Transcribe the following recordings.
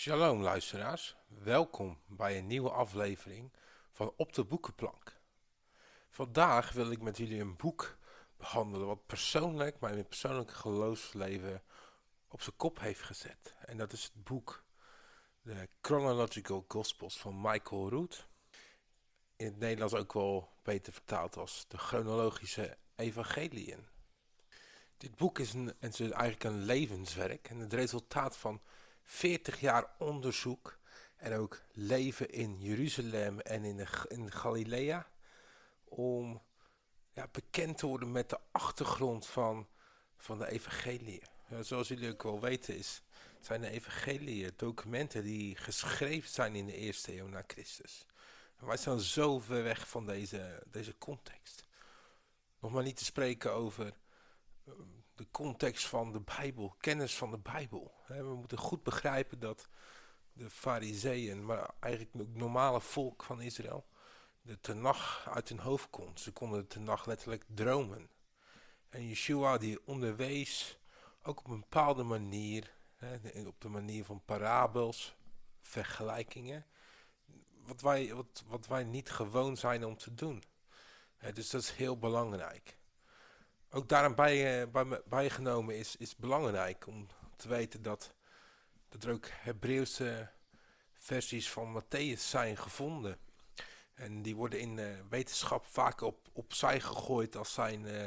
Shalom luisteraars, welkom bij een nieuwe aflevering van Op de Boekenplank. Vandaag wil ik met jullie een boek behandelen wat persoonlijk mijn persoonlijke geloofsleven op zijn kop heeft gezet. En dat is het boek The Chronological Gospels van Michael Root. In het Nederlands ook wel beter vertaald als de chronologische evangeliën. Dit boek is, een, is eigenlijk een levenswerk en het resultaat van 40 jaar onderzoek en ook leven in Jeruzalem en in, de, in Galilea. Om ja, bekend te worden met de achtergrond van, van de evangelie. zoals jullie ook wel weten is, zijn de evangelie documenten die geschreven zijn in de eerste eeuw na Christus. En wij zijn zo ver weg van deze, deze context. Nog maar niet te spreken over de context van de Bijbel, kennis van de Bijbel. We moeten goed begrijpen dat de fariseeën, maar eigenlijk het normale volk van Israël, de tenag uit hun hoofd kon. Ze konden de tenag letterlijk dromen. En Yeshua die onderwees ook op een bepaalde manier, op de manier van parabels, vergelijkingen, wat wij, wat, wat wij niet gewoon zijn om te doen. Dus dat is heel belangrijk ook daarom bij, uh, bij, bijgenomen is, is belangrijk om te weten dat, er ook Hebreeuwse versies van Matthäus zijn gevonden. En die worden in uh, wetenschap vaak op, opzij gegooid als zijn, uh,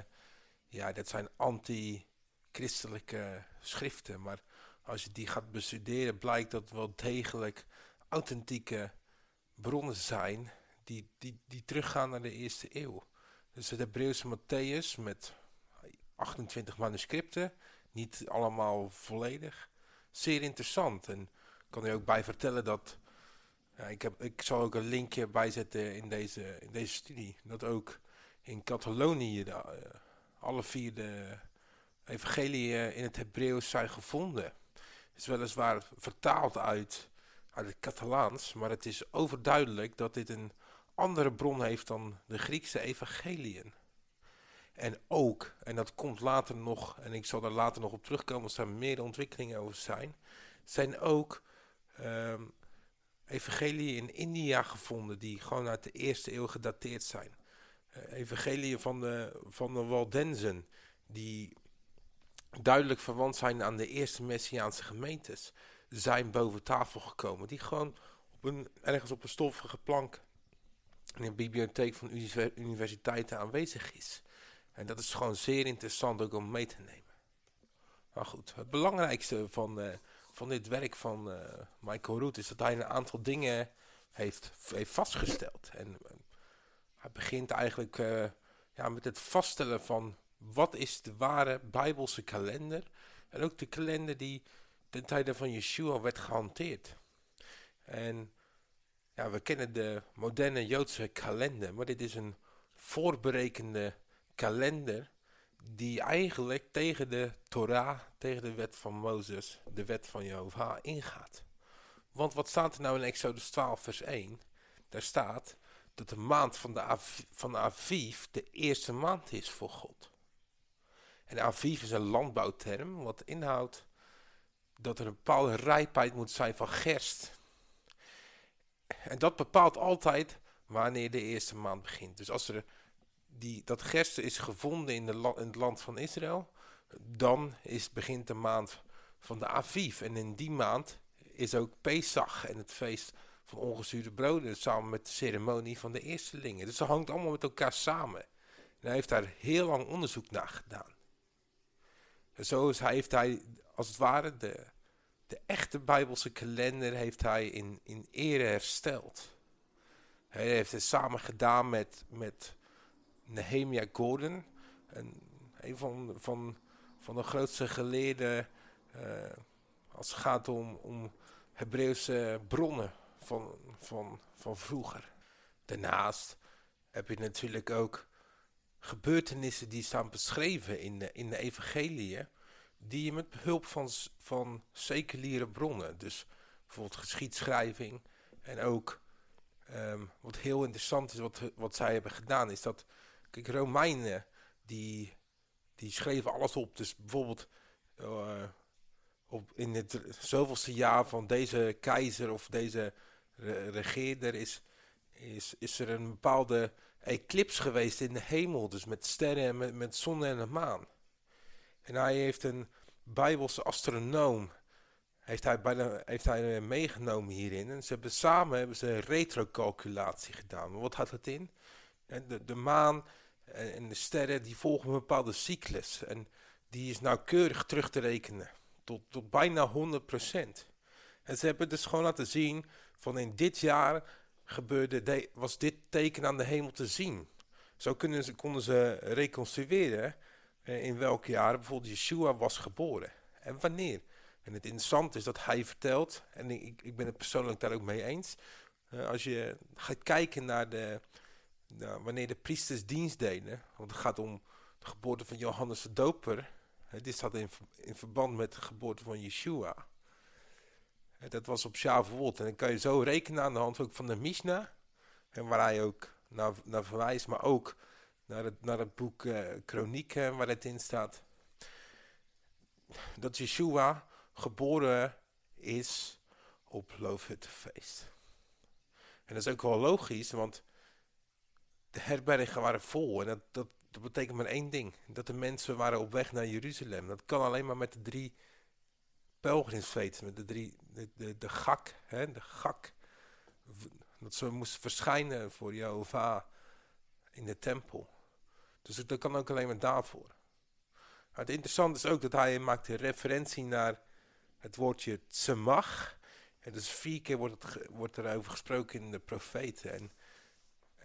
ja, dat zijn anti-christelijke schriften. Maar als je die gaat bestuderen, blijkt dat wel degelijk authentieke bronnen zijn die, die, die teruggaan naar de eerste eeuw. Dus het Hebreeuwse Matthäus met 28 manuscripten, niet allemaal volledig. Zeer interessant en ik kan er ook bij vertellen dat, ja, ik, heb, ik zal ook een linkje bijzetten in deze, in deze studie, dat ook in Catalonië de, uh, alle vier de evangelieën in het Hebreeuws zijn gevonden. Het is weliswaar vertaald uit, uit het Catalaans, maar het is overduidelijk dat dit een andere bron heeft dan de Griekse evangeliën. En ook, en dat komt later nog, en ik zal daar later nog op terugkomen als er meer ontwikkelingen over zijn, zijn ook um, in India gevonden die gewoon uit de eerste eeuw gedateerd zijn. Uh, van de, van de Waldenzen, die duidelijk verwant zijn aan de eerste Messiaanse gemeentes, zijn boven tafel gekomen. Die gewoon op een, ergens op een stoffige plank in een bibliotheek van universiteiten aanwezig is. En dat is gewoon zeer interessant ook om mee te nemen. Maar goed, het belangrijkste van, uh, van dit werk van uh, Michael Root is dat hij een aantal dingen heeft, heeft vastgesteld. En uh, hij begint eigenlijk ja, met het vaststellen van wat is de ware bijbelse kalender. En ook de kalender die ten tijde van Yeshua werd gehanteerd. En ja, we kennen de moderne Joodse kalender, maar dit is een voorberekende kalender die eigenlijk tegen de Torah, tegen de wet van Mozes, de wet van Jehovah ingaat. Want wat staat er nou in Exodus 12 vers 1? Daar staat dat de maand van de, van Aviv de eerste maand is voor God. En Aviv is een landbouwterm wat inhoudt dat er een bepaalde rijpheid moet zijn van gerst. En dat bepaalt altijd wanneer de eerste maand begint. Dus als er die, dat gerst is gevonden in, de in het land van Israël, dan is, begint de maand van de Aviv. En in die maand is ook Pesach en het feest van ongezuurde broden samen met de ceremonie van de eerstelingen. Dus dat hangt allemaal met elkaar samen. En hij heeft daar heel lang onderzoek naar gedaan. En zo is, hij, heeft hij als het ware de, de echte Bijbelse kalender heeft hij in, in ere hersteld. Hij heeft het samen gedaan met, met Nehemia Gordon. Een, een van, van, van de grootste geleerden uh, als het gaat om, om Hebreeuwse bronnen van, van, van vroeger. Daarnaast heb je natuurlijk ook gebeurtenissen die staan beschreven in de, in de evangeliën, die je met behulp van, van seculiere bronnen, dus bijvoorbeeld geschiedschrijving en ook um, wat heel interessant is wat, wat zij hebben gedaan, is dat Kijk, Romeinen, die, die schreven alles op. Dus bijvoorbeeld uh, op, in het zoveelste jaar van deze keizer of deze regeerder is, is, is er een bepaalde eclips geweest in de hemel. Dus met sterren en met, met zon en de maan. En hij heeft een Bijbelse astronoom heeft hij, heeft hij meegenomen hierin. En ze hebben samen hebben ze een retrocalculatie gedaan. Wat houdt dat in? De, de maan en de sterren die volgen een bepaalde cyclus. En die is nauwkeurig terug te rekenen. Tot, tot bijna 100%. En ze hebben dus gewoon laten zien van in dit jaar gebeurde was dit teken aan de hemel te zien. Zo kunnen ze, konden ze reconstrueren eh, in welk jaar bijvoorbeeld Yeshua was geboren. En wanneer. En het interessante is dat hij vertelt, en ik, ik ben het persoonlijk daar ook mee eens. Uh, als je gaat kijken naar de, nou, wanneer de priesters dienst deden, want het gaat om de geboorte van Johannes de Doper. dit staat in, in verband met de geboorte van Yeshua. dat was op Shavuot. En dan kan je zo rekenen aan de hand ook van de Mishnah. En waar hij ook naar, naar verwijst, maar ook naar het, naar het boek uh, Kronieken waar het in staat. Dat Yeshua geboren is op Loofhuttenfeest. En dat is ook wel logisch, want de herbergen waren vol. En dat, dat, betekent maar één ding. Dat de mensen waren op weg naar Jeruzalem. Dat kan alleen maar met de drie pelgrimsfeesten. Met de drie, de, de, gak, hè, de gak. Dat ze moesten verschijnen voor Jehovah in de tempel. Dus dat kan ook alleen maar daarvoor. het interessante is ook dat hij maakt een referentie naar het woordje tzemach. En dus vier keer wordt, het, wordt er over gesproken in de profeten. En,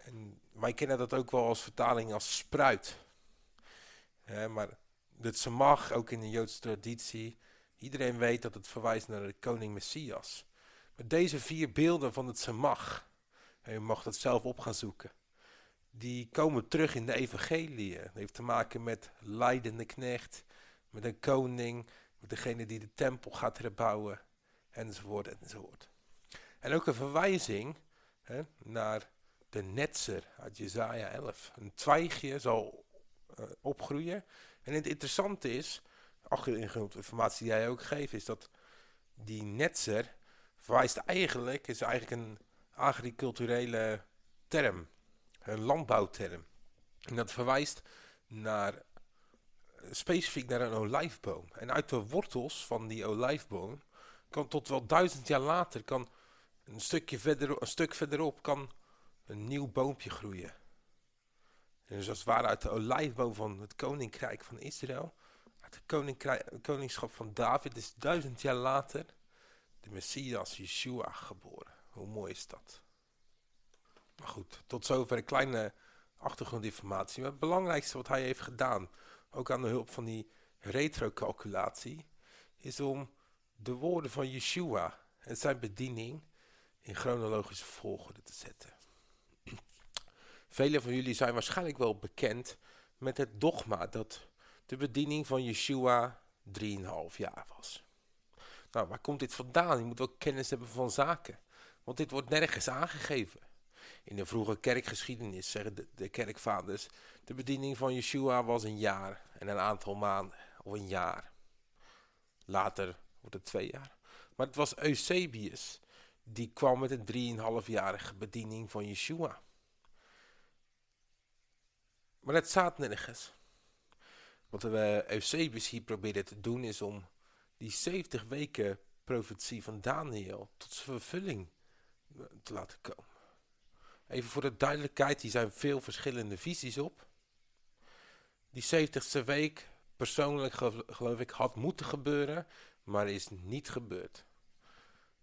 en wij kennen dat ook wel als vertaling als spruit. maar de tzemach, ook in de Joodse traditie, iedereen weet dat het verwijst naar de koning Messias. Maar deze vier beelden van het tzemach, en je mag dat zelf op gaan zoeken, die komen terug in de evangelie. Het heeft te maken met leidende knecht, met een koning, met degene die de tempel gaat herbouwen, enzovoort, enzovoort. En ook een verwijzing hè, naar de netzer uit Jezaja 11. Een twijgje zal uh, opgroeien. En het interessante is, achtergrond informatie die jij ook geeft, is dat die netzer verwijst eigenlijk, is eigenlijk een agriculturele term. Een landbouwterm. En dat verwijst naar specifiek naar een olijfboom. En uit de wortels van die olijfboom kan tot wel duizend jaar later, kan een, stukje verder, een stuk verderop, kan een nieuw boompje groeien. En dus als het ware uit de olijfboom van het koninkrijk van Israël, uit het koningschap van David, is duizend jaar later de Messias Yeshua geboren. Hoe mooi is dat? Maar goed, tot zover een kleine achtergrondinformatie. Maar het belangrijkste wat hij heeft gedaan ook aan de hulp van die retrocalculatie, is om de woorden van Yeshua en zijn bediening in chronologische volgorde te zetten. Velen van jullie zijn waarschijnlijk wel bekend met het dogma dat de bediening van Yeshua 3,5 jaar was. Nou, waar komt dit vandaan? Je moet ook kennis hebben van zaken. Want dit wordt nergens aangegeven. In de vroege kerkgeschiedenis zeggen de, de, kerkvaders, de bediening van Yeshua was een jaar en een aantal maanden, of een jaar. Later wordt het twee jaar. Maar het was Eusebius, die kwam met een drieënhalfjarige bediening van Yeshua. Maar het staat nergens. Wat we Eusebius hier proberen te doen is om die 70 weken profetie van Daniel tot zijn vervulling te laten komen. Even voor de duidelijkheid, hier zijn veel verschillende visies op. Die 70ste week, persoonlijk geloof ik, had moeten gebeuren, maar is niet gebeurd.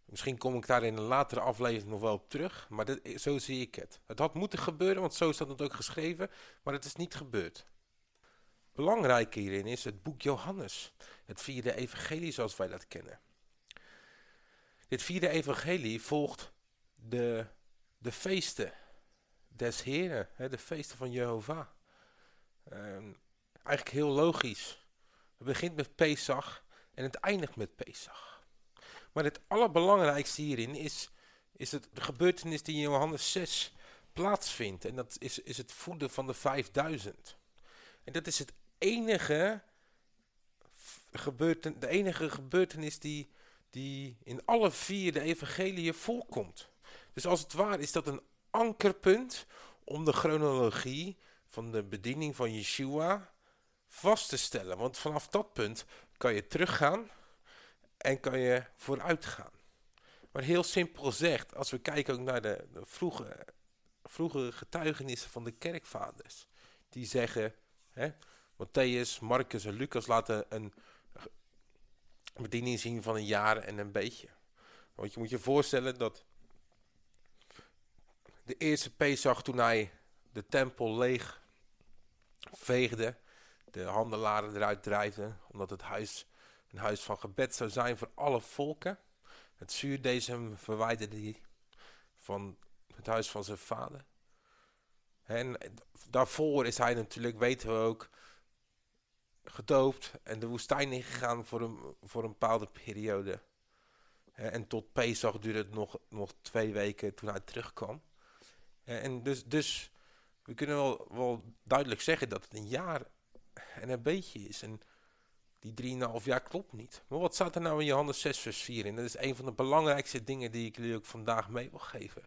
Misschien kom ik daar in een latere aflevering nog wel op terug, maar zo zie ik het. Het had moeten gebeuren, want zo staat het ook geschreven, maar het is niet gebeurd. Belangrijk hierin is het boek Johannes, het vierde evangelie zoals wij dat kennen. Dit vierde evangelie volgt de de feesten des Heren, hè, de feesten van Jehovah. Ehm, eigenlijk heel logisch. Het begint met Pesach en het eindigt met Pesach. Maar het allerbelangrijkste hierin is, is het, de gebeurtenis die in Johannes 6 plaatsvindt. En dat is, is het voeden van de 5000. En dat is het enige gebeurten, de enige gebeurtenis die, die in alle vier de evangeliën voorkomt. Dus als het ware is dat een ankerpunt om de chronologie van de bediening van Yeshua vast te stellen. Want vanaf dat punt kan je teruggaan en kan je vooruit gaan. Maar heel simpel gezegd, als we kijken ook naar de, vroege, getuigenissen van de kerkvaders. Die zeggen, hè, Matthäus, Marcus en Lucas laten een bediening zien van een jaar en een beetje. Want je moet je voorstellen dat de eerste Pesach toen hij de tempel leeg veegde, de handelaren eruit drijfde, omdat het huis een huis van gebed zou zijn voor alle volken. Het zuurdesem verwijderde hij van het huis van zijn vader. En daarvoor is hij natuurlijk, weten we ook, gedoopt en de woestijn ingegaan voor een, voor een bepaalde periode. En tot Pesach duurde het nog, nog twee weken toen hij terugkwam. En dus, dus we kunnen wel, wel duidelijk zeggen dat het een jaar en een beetje is. En die 3,5 jaar klopt niet. Maar wat staat er nou in Johannes 6 vers 4 in? Dat is een van de belangrijkste dingen die ik jullie ook vandaag mee wil geven.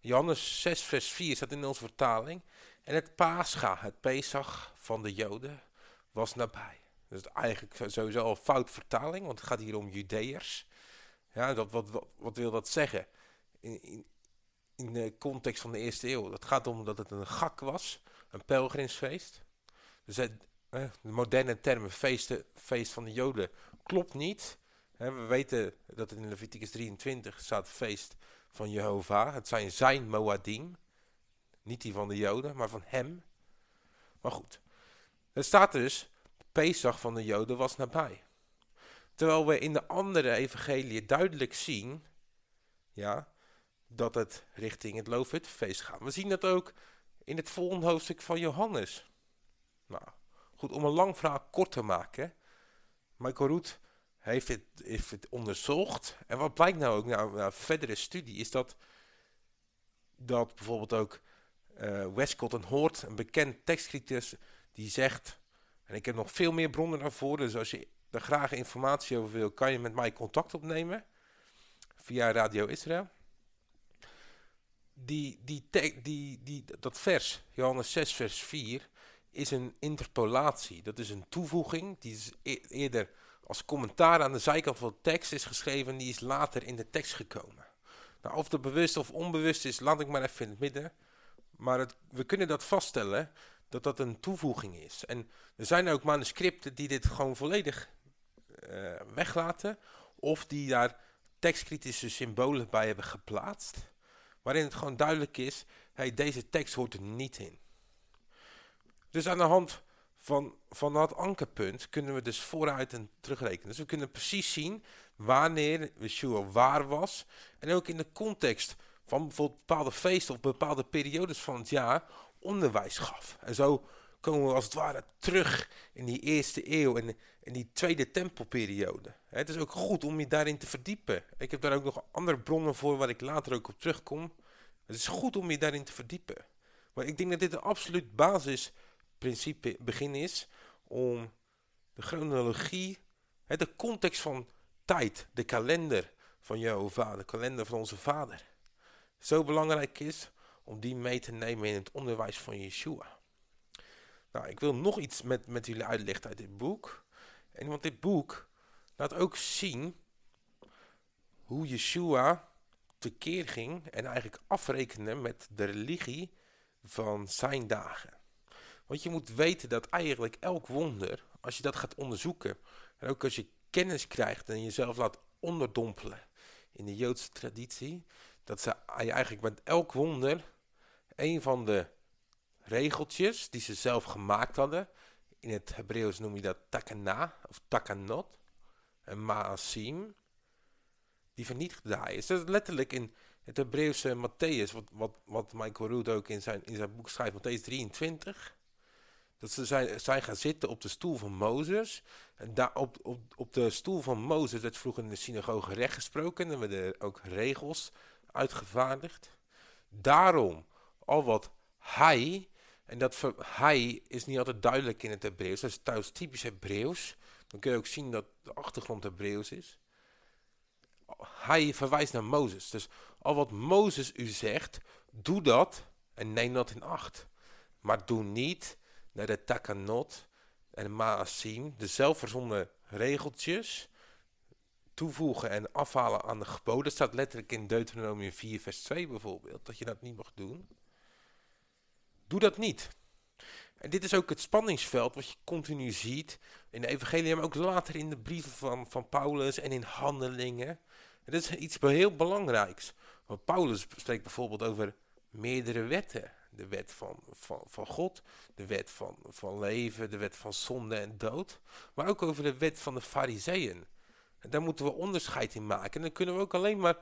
Johannes 6 vers 4 staat in onze vertaling. En het Pascha, het Pesach van de Joden, was nabij. Dat is eigenlijk sowieso al fout vertaling, want het gaat hier om Judeërs. Ja, dat, wat, wat, wil dat zeggen? In, in, in de context van de eerste eeuw. Het gaat om dat het een gak was, een pelgrimsfeest. Dus het, de moderne termen feesten, feest van de Joden klopt niet. we weten dat in Leviticus 23 staat feest van Jehovah. Het zijn zijn Moadim. Niet die van de Joden, maar van hem. Maar goed. Er staat dus, Pesach van de Joden was nabij. Terwijl we in de andere evangelie duidelijk zien, ja, dat het richting het Loofhuttenfeest gaat. We zien dat ook in het volgende hoofdstuk van Johannes. Goed, om een lang verhaal kort te maken. Michael Roet heeft het, heeft onderzocht. En wat blijkt nou ook nou, nou verdere studie, is dat, dat bijvoorbeeld ook uh, Westcott en Hoort, een bekend tekstcriticus, die zegt, en ik heb nog veel meer bronnen daarvoor, dus als je er graag informatie over wil, kan je met mij contact opnemen via Radio Israël. Die, die, die, die, dat vers, Johannes 6 vers 4, is een interpolatie. Dat is een toevoeging, die is e-, eerder als commentaar aan de zijkant van de tekst is geschreven, die is later in de tekst gekomen. Nou, of dat bewust of onbewust is, laat ik maar even in het midden. Maar we kunnen dat vaststellen dat dat een toevoeging is. En er zijn ook manuscripten die dit gewoon volledig uh, weglaten. Of die daar tekstkritische symbolen bij hebben geplaatst. Waarin het gewoon duidelijk is, hey, deze tekst hoort er niet in. Dus aan de hand van, van dat ankerpunt kunnen we dus vooruit en terugrekenen. Dus we kunnen precies zien wanneer Yeshua waar was. En ook in de context van bijvoorbeeld bepaalde feesten of bepaalde periodes van het jaar onderwijs gaf. En zo komen we als het ware terug in die eerste eeuw en in die tweede tempelperiode. Het is ook goed om je daarin te verdiepen. Ik heb daar ook nog andere bronnen voor waar ik later ook op terugkom. Het is goed om je daarin te verdiepen. Maar ik denk dat dit een absoluut basisprincipe begin is om de chronologie, de context van tijd, de kalender van Jehovah, de kalender van onze vader, zo belangrijk is om die mee te nemen in het onderwijs van Yeshua. Nou, ik wil nog iets met, met jullie uitleggen uit dit boek. En want dit boek laat ook zien hoe Yeshua tekeer ging en eigenlijk afrekende met de religie van zijn dagen. Want je moet weten dat eigenlijk elk wonder, als je dat gaat onderzoeken, en ook als je kennis krijgt en jezelf laat onderdompelen in de Joodse traditie, dat ze eigenlijk met elk wonder een van de regeltjes die ze zelf gemaakt hadden, in het Hebreeuws noem je dat takana of takanot, en maasim, die vernietigde hij. is dat letterlijk in het Hebreeuwse Matthäus, wat, wat, wat Michael Rood ook in zijn, in zijn boek schrijft, Matthäus 23, dat ze zijn, gaan zitten op de stoel van Mozes. En daar op, op, op de stoel van Mozes werd vroeger in de synagoge recht gesproken. En werden ook regels uitgevaardigd. Daarom, al wat hij, en dat hij is niet altijd duidelijk in het Hebreeuws, dat is trouwens typisch Hebreeuws. dan kun je ook zien dat de achtergrond Hebreeuws is. Hij verwijst naar Mozes. Dus al wat Mozes u zegt, doe dat en neem dat in acht. Maar doe niet naar de takanot en maasim, de zelfverzonnen regeltjes, toevoegen en afhalen aan de geboden. Dat staat letterlijk in Deuteronomium 4 vers 2 bijvoorbeeld, dat je dat niet mag doen. Doe dat niet. En dit is ook het spanningsveld wat je continu ziet in de evangelie, maar ook later in de brieven van, van Paulus en in handelingen. En dat is iets heel belangrijks. Want Paulus spreekt bijvoorbeeld over meerdere wetten. De wet van, van, van God, de wet van, van leven, de wet van zonde en dood. Maar ook over de wet van de fariseeën. Daar moeten we onderscheid in maken. En dan kunnen we ook alleen maar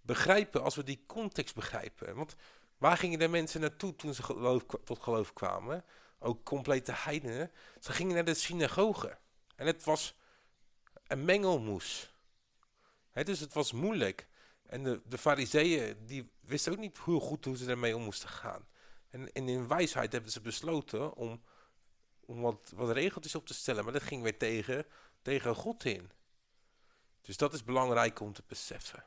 begrijpen als we die context begrijpen. Want waar gingen de mensen naartoe toen ze geloof, tot geloof kwamen? Ook complete heidenen. Ze gingen naar de synagoge. En het was een mengelmoes. dus het was moeilijk. En de, de fariseeën, die wisten ook niet heel goed hoe ze ermee om moesten gaan. En, in wijsheid hebben ze besloten om, om wat, wat regeltjes op te stellen. Maar dat ging weer tegen, tegen God in. Dus dat is belangrijk om te beseffen.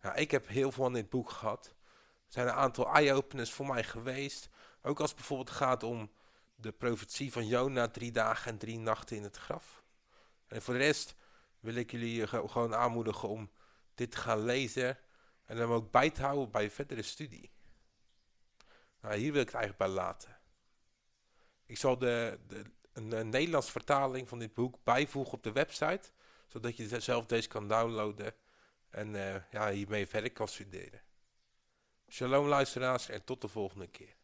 Nou, ik heb heel veel aan dit boek gehad. Er zijn een aantal eye-openers voor mij geweest. Ook als het bijvoorbeeld gaat om de profetie van Jona, drie dagen en drie nachten in het graf. En voor de rest wil ik jullie gewoon aanmoedigen om dit te gaan lezen en hem ook bij te houden bij verdere studie. Nou, hier wil ik het eigenlijk bij laten. Ik zal de, de een, Nederlands vertaling van dit boek bijvoegen op de website, zodat je zelf deze kan downloaden en uh, ja, hiermee verder kan studeren. Shalom luisteraars en tot de volgende keer.